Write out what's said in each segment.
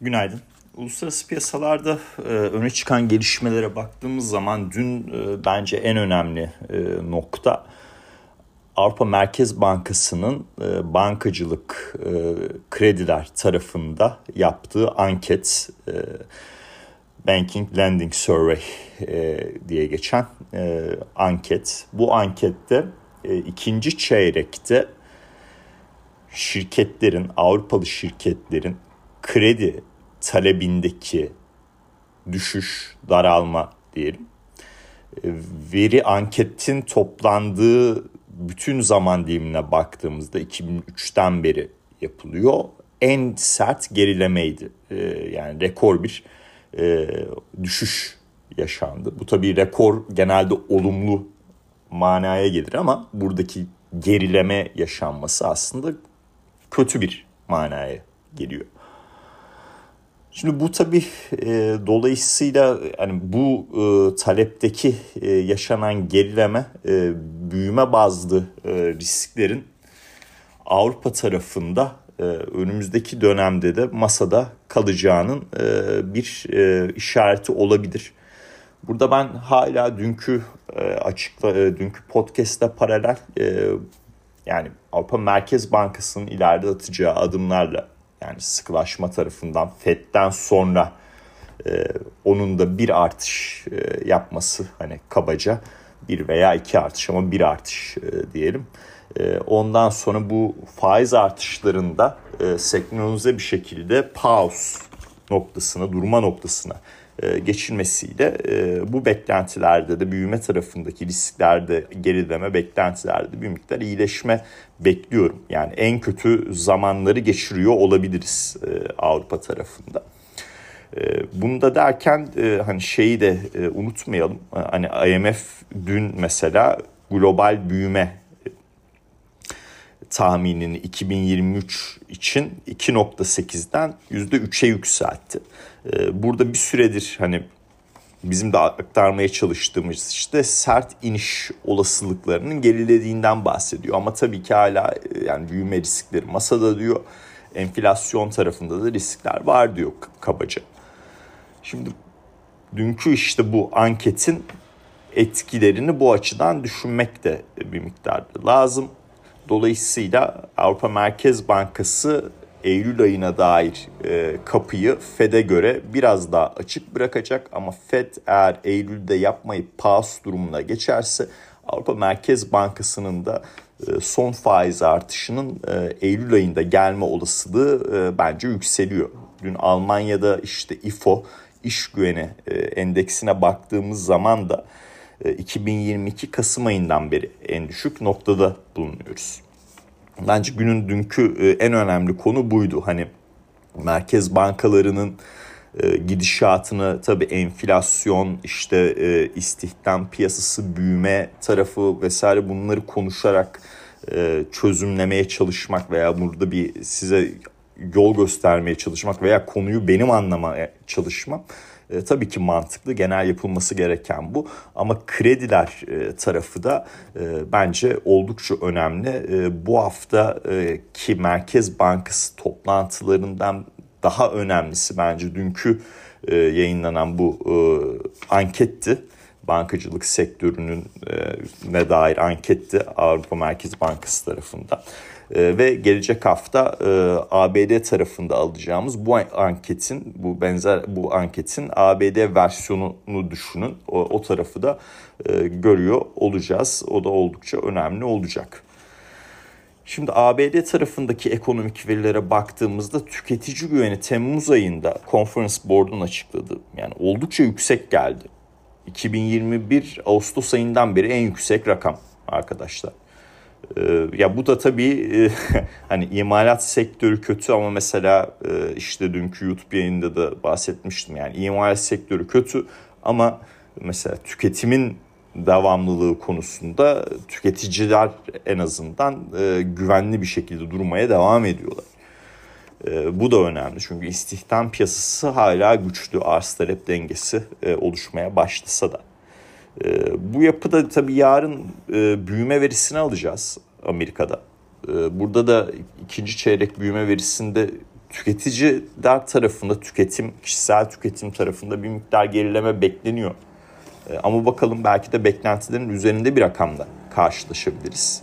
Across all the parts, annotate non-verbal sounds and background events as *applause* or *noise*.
Günaydın. Uluslararası piyasalarda e, öne çıkan gelişmelere baktığımız zaman dün e, bence en önemli e, nokta Avrupa Merkez Bankası'nın e, bankacılık e, krediler tarafında yaptığı anket e, Banking Lending Survey e, diye geçen e, anket. Bu ankette e, ikinci çeyrekte şirketlerin, Avrupalı şirketlerin kredi talebindeki düşüş, daralma diyelim. E, veri anketin toplandığı bütün zaman dilimine baktığımızda 2003'ten beri yapılıyor. En sert gerilemeydi. E, yani rekor bir e, düşüş yaşandı. Bu tabii rekor genelde olumlu manaya gelir ama buradaki gerileme yaşanması aslında kötü bir manaya geliyor. Şimdi bu tabii e, dolayısıyla yani bu e, talepteki e, yaşanan gerileme e, büyüme bazlı e, risklerin Avrupa tarafında e, önümüzdeki dönemde de masada kalacağının e, bir e, işareti olabilir. Burada ben hala dünkü e, açıkla e, dünkü podcast'te paralel e, yani Avrupa Merkez Bankası'nın ileride atacağı adımlarla yani sıkılaşma tarafından FED'den sonra e, onun da bir artış e, yapması hani kabaca bir veya iki artış ama bir artış e, diyelim. E, ondan sonra bu faiz artışlarında e, senkronize bir şekilde pause noktasına, durma noktasına e, geçilmesiyle e, bu beklentilerde de büyüme tarafındaki risklerde gerileme beklentilerde bir miktar iyileşme bekliyorum. Yani en kötü zamanları geçiriyor olabiliriz e, Avrupa tarafında. Bunu da derken hani şeyi de unutmayalım. Hani IMF dün mesela global büyüme tahminini 2023 için 2.8'den %3'e yükseltti. Ee, burada bir süredir hani bizim de aktarmaya çalıştığımız işte sert iniş olasılıklarının gerilediğinden bahsediyor. Ama tabii ki hala e, yani büyüme riskleri masada diyor. Enflasyon tarafında da riskler var diyor kabaca. Şimdi dünkü işte bu anketin etkilerini bu açıdan düşünmek de bir miktar lazım. Dolayısıyla Avrupa Merkez Bankası Eylül ayına dair e, kapıyı Fed'e göre biraz daha açık bırakacak ama Fed eğer Eylül'de yapmayıp pause durumuna geçerse Avrupa Merkez Bankası'nın da e, son faiz artışının e, Eylül ayında gelme olasılığı e, bence yükseliyor. Dün Almanya'da işte IFO iş güveni e, endeksine baktığımız zaman da 2022 Kasım ayından beri en düşük noktada bulunuyoruz. Bence günün dünkü e, en önemli konu buydu. Hani merkez bankalarının e, gidişatını tabii enflasyon işte e, istihdam piyasası büyüme tarafı vesaire bunları konuşarak çözümlemeye çalışmak veya burada bir size yol göstermeye çalışmak veya konuyu benim anlamaya çalışmam e, tabii ki mantıklı genel yapılması gereken bu ama krediler e, tarafı da e, bence oldukça önemli. E, bu hafta e, ki Merkez Bankası toplantılarından daha önemlisi bence dünkü e, yayınlanan bu e, anketti bankacılık sektörünün e, ne dair anketti Avrupa Merkez Bankası tarafından. E, ve gelecek hafta e, ABD tarafında alacağımız bu anketin bu benzer bu anketin ABD versiyonunu düşünün. O, o tarafı da e, görüyor olacağız. O da oldukça önemli olacak. Şimdi ABD tarafındaki ekonomik verilere baktığımızda tüketici güveni Temmuz ayında Conference Board'un açıkladı. Yani oldukça yüksek geldi. 2021 Ağustos ayından beri en yüksek rakam arkadaşlar. Ee, ya bu da tabii e, *laughs* hani imalat sektörü kötü ama mesela e, işte dünkü YouTube yayında da bahsetmiştim. Yani imalat sektörü kötü ama mesela tüketimin devamlılığı konusunda tüketiciler en azından e, güvenli bir şekilde durmaya devam ediyorlar. Bu da önemli çünkü istihdam piyasası hala güçlü arz talep dengesi oluşmaya başlasa da. E, bu yapıda tabii yarın e, büyüme verisini alacağız Amerika'da. E, burada da ikinci çeyrek büyüme verisinde tüketiciler tarafında tüketim, kişisel tüketim tarafında bir miktar gerileme bekleniyor. E, ama bakalım belki de beklentilerin üzerinde bir rakamda karşılaşabiliriz.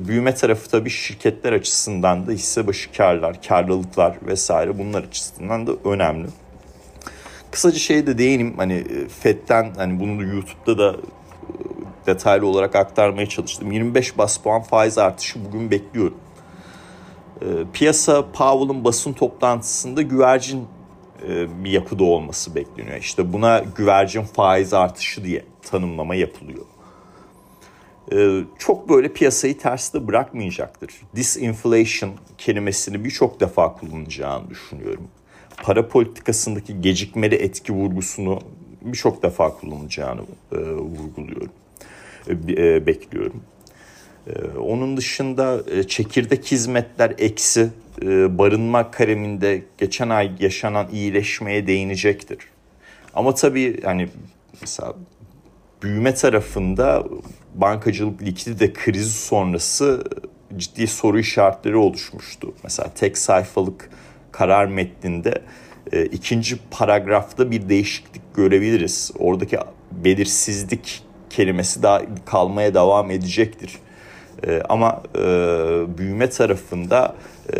Büyüme tarafı tabii şirketler açısından da hisse başı karlar, karlılıklar vesaire bunlar açısından da önemli. Kısaca şeye de değineyim hani e, FED'den hani bunu YouTube'da da detaylı olarak aktarmaya çalıştım. 25 bas puan faiz artışı bugün bekliyorum. Piyasa Powell'ın basın toplantısında güvercin bir yapıda olması bekleniyor. İşte buna güvercin faiz artışı diye tanımlama yapılıyor. Çok böyle piyasayı terste bırakmayacaktır. Disinflation kelimesini birçok defa kullanacağını düşünüyorum. Para politikasındaki gecikmeli etki vurgusunu birçok defa kullanacağını e, vurguluyorum, e, e, bekliyorum. E, onun dışında e, çekirdek hizmetler eksi e, barınma kaleminde geçen ay yaşanan iyileşmeye değinecektir. Ama tabii hani mesela büyüme tarafında bankacılık likidite krizi sonrası ciddi soru işaretleri oluşmuştu. Mesela tek sayfalık karar metninde e, ikinci paragrafta bir değişiklik görebiliriz. Oradaki belirsizlik kelimesi daha kalmaya devam edecektir. E, ama e, büyüme tarafında e,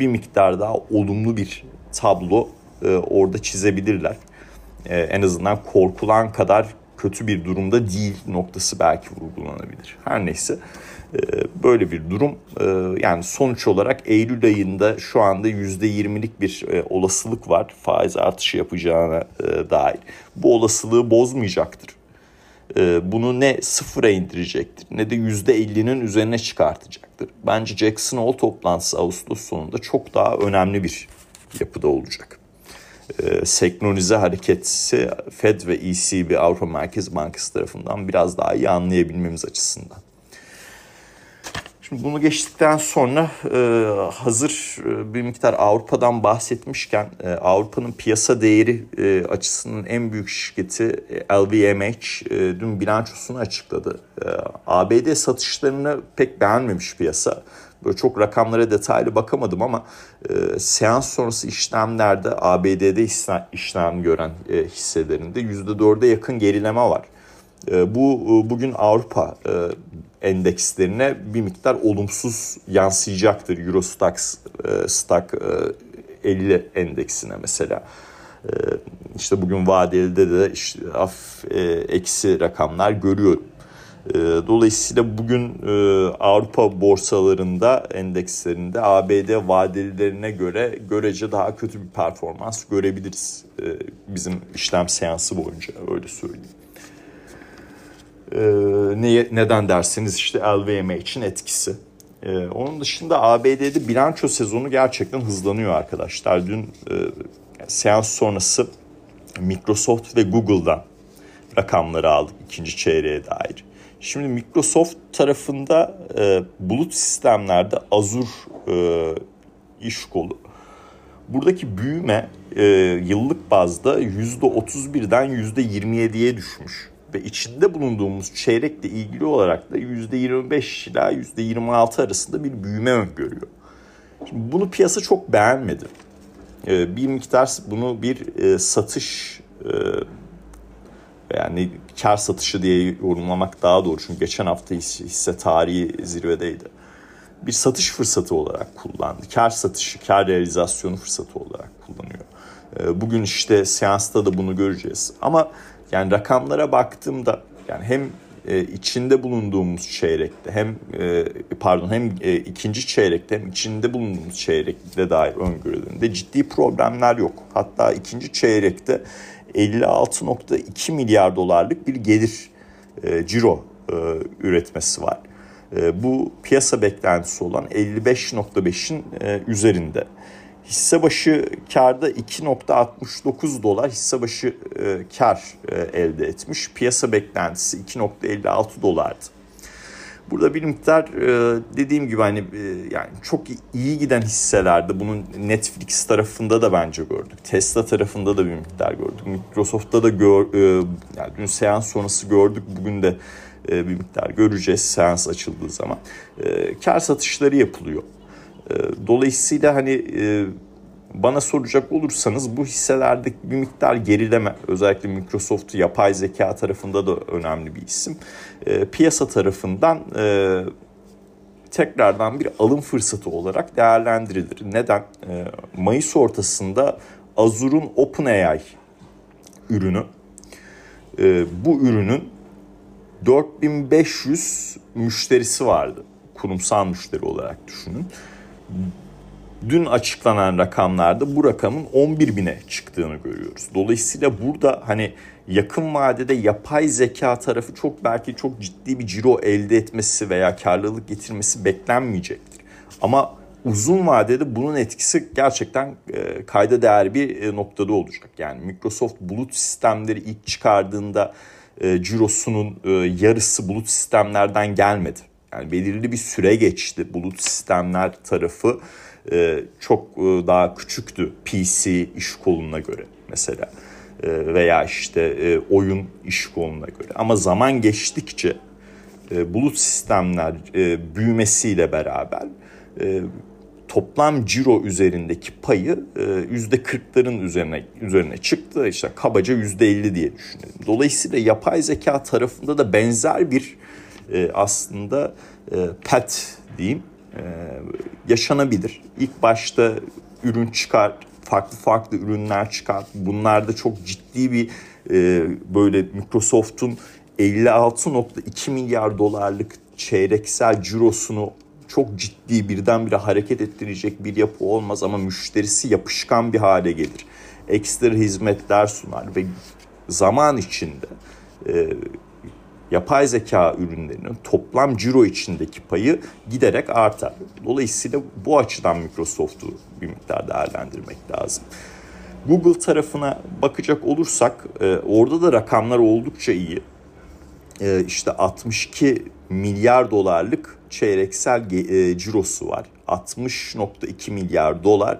bir miktar daha olumlu bir tablo e, orada çizebilirler. E, en azından korkulan kadar kötü bir durumda değil noktası belki vurgulanabilir. Her neyse e, böyle bir durum e, yani sonuç olarak Eylül ayında şu anda %20'lik bir e, olasılık var faiz artışı yapacağına dair. Bu olasılığı bozmayacaktır. Bunu ne sıfıra indirecektir ne de %50'nin üzerine çıkartacaktır. Bence Jackson Hole toplantısı Ağustos sonunda çok daha önemli bir yapıda olacak e, senkronize hareketi Fed ve ECB Avrupa Merkez Bankası tarafından biraz daha iyi anlayabilmemiz açısından. Şimdi bunu geçtikten sonra e, hazır e, bir miktar Avrupa'dan bahsetmişken e, Avrupa'nın piyasa değeri açısından en büyük şirketi LVMH dün bilançosunu açıkladı. ABD satışlarını pek beğenmemiş piyasa. Böyle çok rakamlara detaylı bakamadım ama e, seans sonrası işlemlerde ABD'de işlem gören e, hisselerinde %4'e yakın gerileme var. E, bu e, bugün Avrupa e, endekslerine bir miktar olumsuz yansıyacaktır. Eurostox e, Stock e, 50 endeksine mesela. E, işte bugün vadelide de işte af e, eksi rakamlar görüyorum. Ee, dolayısıyla bugün e, Avrupa borsalarında endekslerinde ABD vadelilerine göre görece daha kötü bir performans görebiliriz. Ee, bizim işlem seansı boyunca öyle söyleyeyim. Ee, ne, neden derseniz işte LVMH'in etkisi. Onun dışında ABD'de bilanço sezonu gerçekten hızlanıyor arkadaşlar. Dün e, seans sonrası Microsoft ve Google'dan rakamları aldık ikinci çeyreğe dair. Şimdi Microsoft tarafında e, bulut sistemlerde Azure e, iş kolu. Buradaki büyüme e, yıllık bazda %31'den %27'ye düşmüş. Ve içinde bulunduğumuz çeyrekle ilgili olarak da %25 ila %26 arasında bir büyüme öngörüyor. Şimdi bunu piyasa çok beğenmedi. E, bir miktar bunu bir e, satış e, yani kar satışı diye yorumlamak daha doğru. Çünkü geçen hafta hisse tarihi zirvedeydi. Bir satış fırsatı olarak kullandı. Kar satışı, kar realizasyonu fırsatı olarak kullanıyor. Ee, bugün işte seansta da bunu göreceğiz. Ama yani rakamlara baktığımda yani hem e, içinde bulunduğumuz çeyrekte hem e, pardon hem e, ikinci çeyrekte hem içinde bulunduğumuz çeyrekte dair öngörülerinde ciddi problemler yok. Hatta ikinci çeyrekte 56.2 milyar dolarlık bir gelir e, ciro e, üretmesi var. E, bu piyasa beklentisi olan 55.5'in e, üzerinde. Hisse başı karda 2.69 dolar hisse başı e, kar e, elde etmiş. Piyasa beklentisi 2.56 dolardı. Burada bir miktar e, dediğim gibi hani e, yani çok iyi giden hisselerde bunun Netflix tarafında da bence gördük. Tesla tarafında da bir miktar gördük. Microsoft'ta da gör, e, yani dün seans sonrası gördük. Bugün de bir miktar göreceğiz seans açıldığı zaman. Kar satışları yapılıyor. Dolayısıyla hani bana soracak olursanız bu hisselerdeki bir miktar gerileme özellikle Microsoft yapay zeka tarafında da önemli bir isim. E, piyasa tarafından e, tekrardan bir alım fırsatı olarak değerlendirilir. Neden? E, Mayıs ortasında Azure'un OpenAI ürünü e, bu ürünün 4500 müşterisi vardı. Kurumsal müşteri olarak düşünün dün açıklanan rakamlarda bu rakamın 11 bine çıktığını görüyoruz. Dolayısıyla burada hani yakın vadede yapay zeka tarafı çok belki çok ciddi bir ciro elde etmesi veya karlılık getirmesi beklenmeyecektir. Ama uzun vadede bunun etkisi gerçekten e, kayda değer bir e, noktada olacak. Yani Microsoft bulut sistemleri ilk çıkardığında e, cirosunun e, yarısı bulut sistemlerden gelmedi. Yani belirli bir süre geçti bulut sistemler tarafı e, çok e, daha küçüktü PC iş koluna göre mesela e, veya işte oyun iş koluna göre. Ama zaman geçtikçe bulut sistemler büyümesiyle beraber toplam ciro üzerindeki payı yüzde kırkların üzerine üzerine çıktı. İşte kabaca yüzde elli diye düşünelim. Dolayısıyla yapay zeka tarafında da benzer bir aslında pet diyeyim e, yaşanabilir. İlk başta ürün çıkar, farklı farklı ürünler çıkar. Bunlarda çok ciddi bir e, böyle Microsoft'un 56.2 milyar dolarlık çeyreksel cirosunu çok ciddi birdenbire hareket ettirecek bir yapı olmaz ama müşterisi yapışkan bir hale gelir. Ekstra hizmetler sunar ve zaman içinde e, yapay zeka ürünlerinin toplam ciro içindeki payı giderek artar. Dolayısıyla bu açıdan Microsoft'u bir miktar değerlendirmek lazım. Google tarafına bakacak olursak e, orada da rakamlar oldukça iyi. E, işte 62 milyar dolarlık çeyreksel e, cirosu var. 60.2 milyar dolar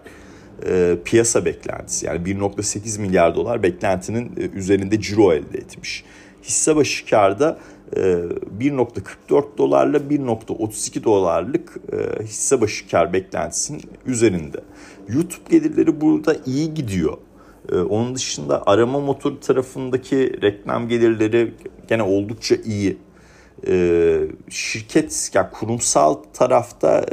piyasa beklentisi yani 1.8 milyar dolar beklentinin üzerinde ciro elde etmiş hisse başı karda 1.44 e, dolarla 1.32 dolarlık e, hisse başı kar beklentisinin üzerinde. YouTube gelirleri burada iyi gidiyor. E, onun dışında arama motoru tarafındaki reklam gelirleri gene oldukça iyi. Şirket yani kurumsal tarafta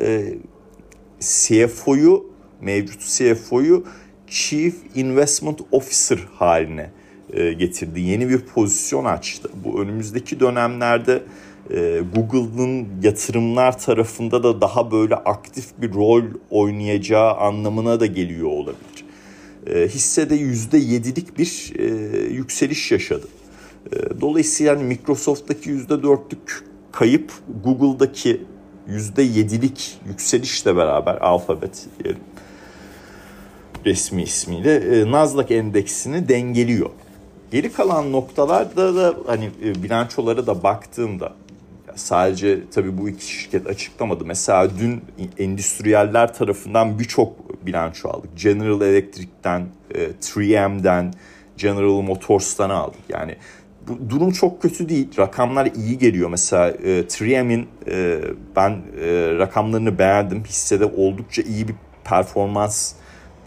CFO'yu mevcut CFO'yu Chief Investment Officer haline getirdi. Yeni bir pozisyon açtı. Bu önümüzdeki dönemlerde e, Google'ın yatırımlar tarafında da daha böyle aktif bir rol oynayacağı anlamına da geliyor olabilir. E, hissede %7'lik bir yükseliş yaşadı. Dolayısıyla yani Microsoft'taki %4'lük kayıp Google'daki %7'lik yükselişle beraber Alphabet diyelim resmi ismiyle Nasdaq endeksini dengeliyor. Geri kalan noktalarda da hani e, bilançolara da baktığımda sadece tabii bu iki şirket açıklamadı. Mesela dün endüstriyeller tarafından birçok bilanço aldık. General Electric'ten, 3M'den, e, General Motors'tan aldık. Yani bu durum çok kötü değil. Rakamlar iyi geliyor. Mesela 3M'in e, ben rakamlarını beğendim. Hissede oldukça iyi bir performans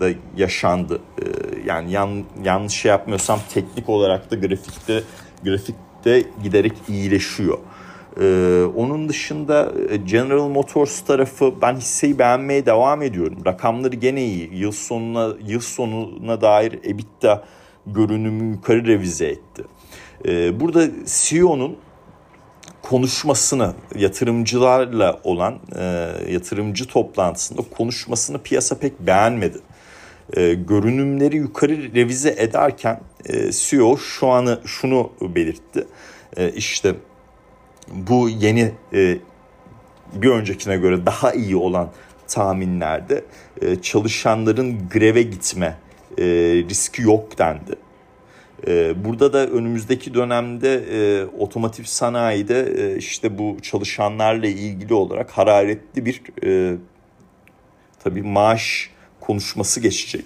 da yaşandı. Ee, yani yan, yanlış şey yapmıyorsam teknik olarak da grafikte grafikte giderek iyileşiyor. Ee, onun dışında e, General Motors tarafı ben hisseyi beğenmeye devam ediyorum. Rakamları gene iyi. Yıl sonuna yıl sonuna dair EBITDA görünümü yukarı revize etti. Ee, burada CEO'nun konuşmasını yatırımcılarla olan e, yatırımcı toplantısında konuşmasını piyasa pek beğenmedi e, görünümleri yukarı revize ederken e, CEO şu anı şunu belirtti. E, işte bu yeni e, bir öncekine göre daha iyi olan tahminlerde e, çalışanların greve gitme e, riski yok dendi. E, burada da önümüzdeki dönemde e, otomotiv sanayide e, işte bu çalışanlarla ilgili olarak hararetli bir e, tabii maaş konuşması geçecek.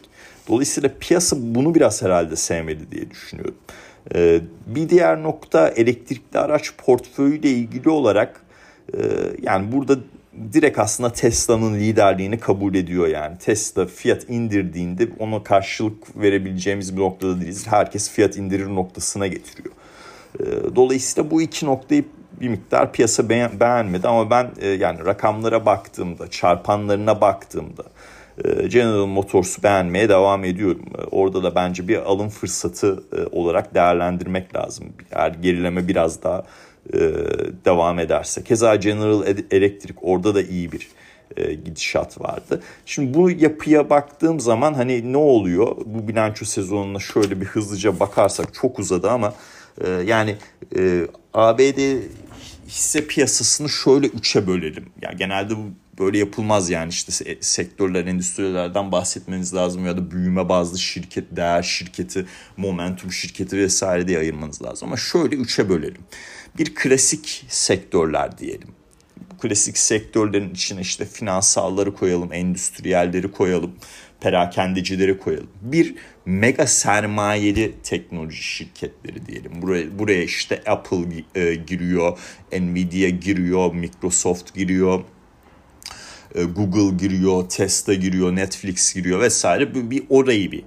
Dolayısıyla piyasa bunu biraz herhalde sevmedi diye düşünüyorum. Ee, bir diğer nokta elektrikli araç portföyüyle ilgili olarak e, yani burada direkt aslında Tesla'nın liderliğini kabul ediyor yani. Tesla fiyat indirdiğinde ona karşılık verebileceğimiz bir noktada değiliz. Herkes fiyat indirir noktasına getiriyor. Ee, dolayısıyla bu iki noktayı bir miktar piyasa beğenmedi ama ben e, yani rakamlara baktığımda, çarpanlarına baktığımda General Motors'u beğenmeye devam ediyorum. E, orada da bence bir alım fırsatı olarak değerlendirmek lazım. Eğer gerileme biraz daha devam ederse. Keza General Electric orada da iyi bir gidişat vardı. Şimdi bu yapıya baktığım zaman hani ne oluyor? Bu bilanço sezonuna şöyle bir hızlıca bakarsak çok uzadı ama yani ABD hisse piyasasını şöyle üçe bölelim. Yani genelde bu böyle yapılmaz yani işte sektörler, endüstrilerden bahsetmeniz lazım ya da büyüme bazlı şirket, değer şirketi, momentum şirketi vesaire diye ayırmanız lazım. Ama şöyle üçe bölelim. Bir klasik sektörler diyelim. Bu klasik sektörlerin içine işte finansalları koyalım, endüstriyelleri koyalım, perakendecileri koyalım. Bir mega sermayeli teknoloji şirketleri diyelim. Buraya, buraya işte Apple e, giriyor, Nvidia giriyor, Microsoft giriyor, Google giriyor, Tesla giriyor, Netflix giriyor vesaire. Bir, bir orayı bir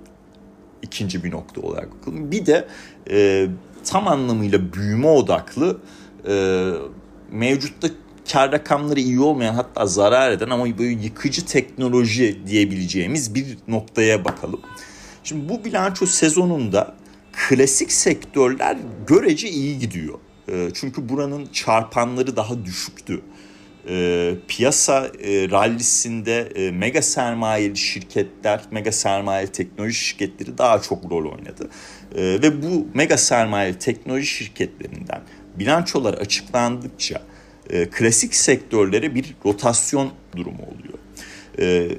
ikinci bir nokta olarak bakalım. Bir de e, tam anlamıyla büyüme odaklı e, mevcutta kar rakamları iyi olmayan hatta zarar eden ama böyle yıkıcı teknoloji diyebileceğimiz bir noktaya bakalım. Şimdi bu bilanço sezonunda klasik sektörler görece iyi gidiyor. Ee, çünkü buranın çarpanları daha düşüktü. Ee, piyasa e, rallisinde e, mega sermayeli şirketler, mega sermayeli teknoloji şirketleri daha çok rol oynadı. Ee, ve bu mega sermayeli teknoloji şirketlerinden bilançolar açıklandıkça e, klasik sektörlere bir rotasyon durumu oluyor. E,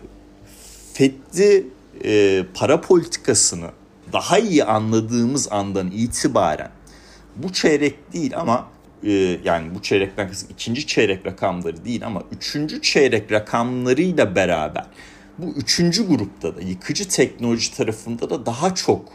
FED'li e, para politikasını daha iyi anladığımız andan itibaren bu çeyrek değil ama e, yani bu çeyrekten kısım ikinci çeyrek rakamları değil ama üçüncü çeyrek rakamlarıyla beraber bu üçüncü grupta da yıkıcı teknoloji tarafında da daha çok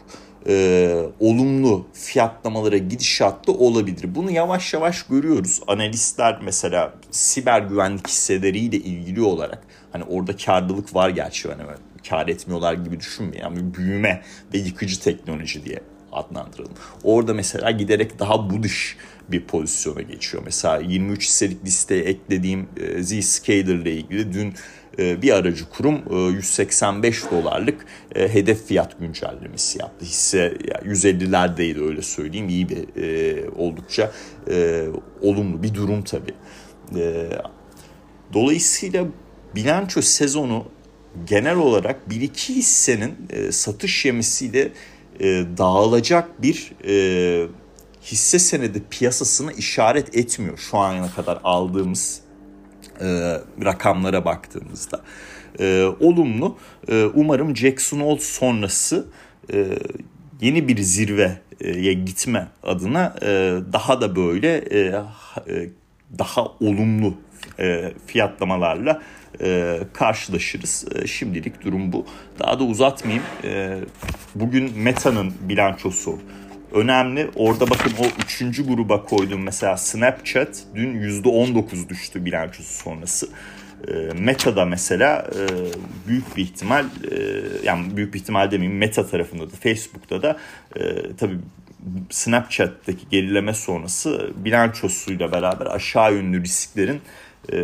e, olumlu fiyatlamalara gidişatlı olabilir. Bunu yavaş yavaş görüyoruz. Analistler mesela siber güvenlik hisseleriyle ilgili olarak hani orada karlılık var gerçi hani kar etmiyorlar gibi düşünmeyin. Yani büyüme ve yıkıcı teknoloji diye adlandıralım. Orada mesela giderek daha budiş bir pozisyona geçiyor. Mesela 23 hisselik listeye eklediğim e, Zscaler ile ilgili dün e, bir aracı kurum 185 e, dolarlık hedef fiyat güncellemesi yaptı. Hisse 150'lerdeydi öyle söyleyeyim. İyi bir oldukça olumlu bir durum tabii. Dolayısıyla bilanço sezonu genel olarak bir iki hissenin satış yemisiyle dağılacak bir hisse senedi piyasasını işaret etmiyor şu ana kadar aldığımız e, rakamlara baktığımızda. E, olumlu. E, umarım Jackson Hole sonrası e, yeni bir zirveye gitme adına e, daha da böyle e, e, daha olumlu e, fiyatlamalarla e, karşılaşırız. E, şimdilik durum bu. Daha da uzatmayayım. E, bugün Meta'nın bilançosu önemli. Orada bakın o üçüncü gruba koydum mesela Snapchat dün %19 düştü bilançosu sonrası. E, Meta'da mesela e, büyük bir ihtimal e, yani büyük bir ihtimal demeyeyim Meta tarafında da Facebook'ta da e, tabii Snapchat'taki gerileme sonrası bilançosuyla beraber aşağı yönlü risklerin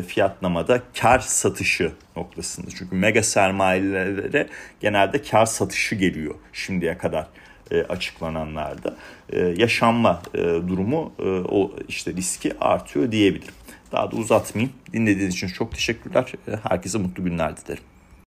fiyatlamada kar satışı noktasında. Çünkü mega sermayelere genelde kar satışı geliyor şimdiye kadar e, açıklananlarda e, yaşanma e, durumu e, o işte riski artıyor diyebilirim. Daha da uzatmayayım. Dinlediğiniz için çok teşekkürler. E, herkese mutlu günler dilerim.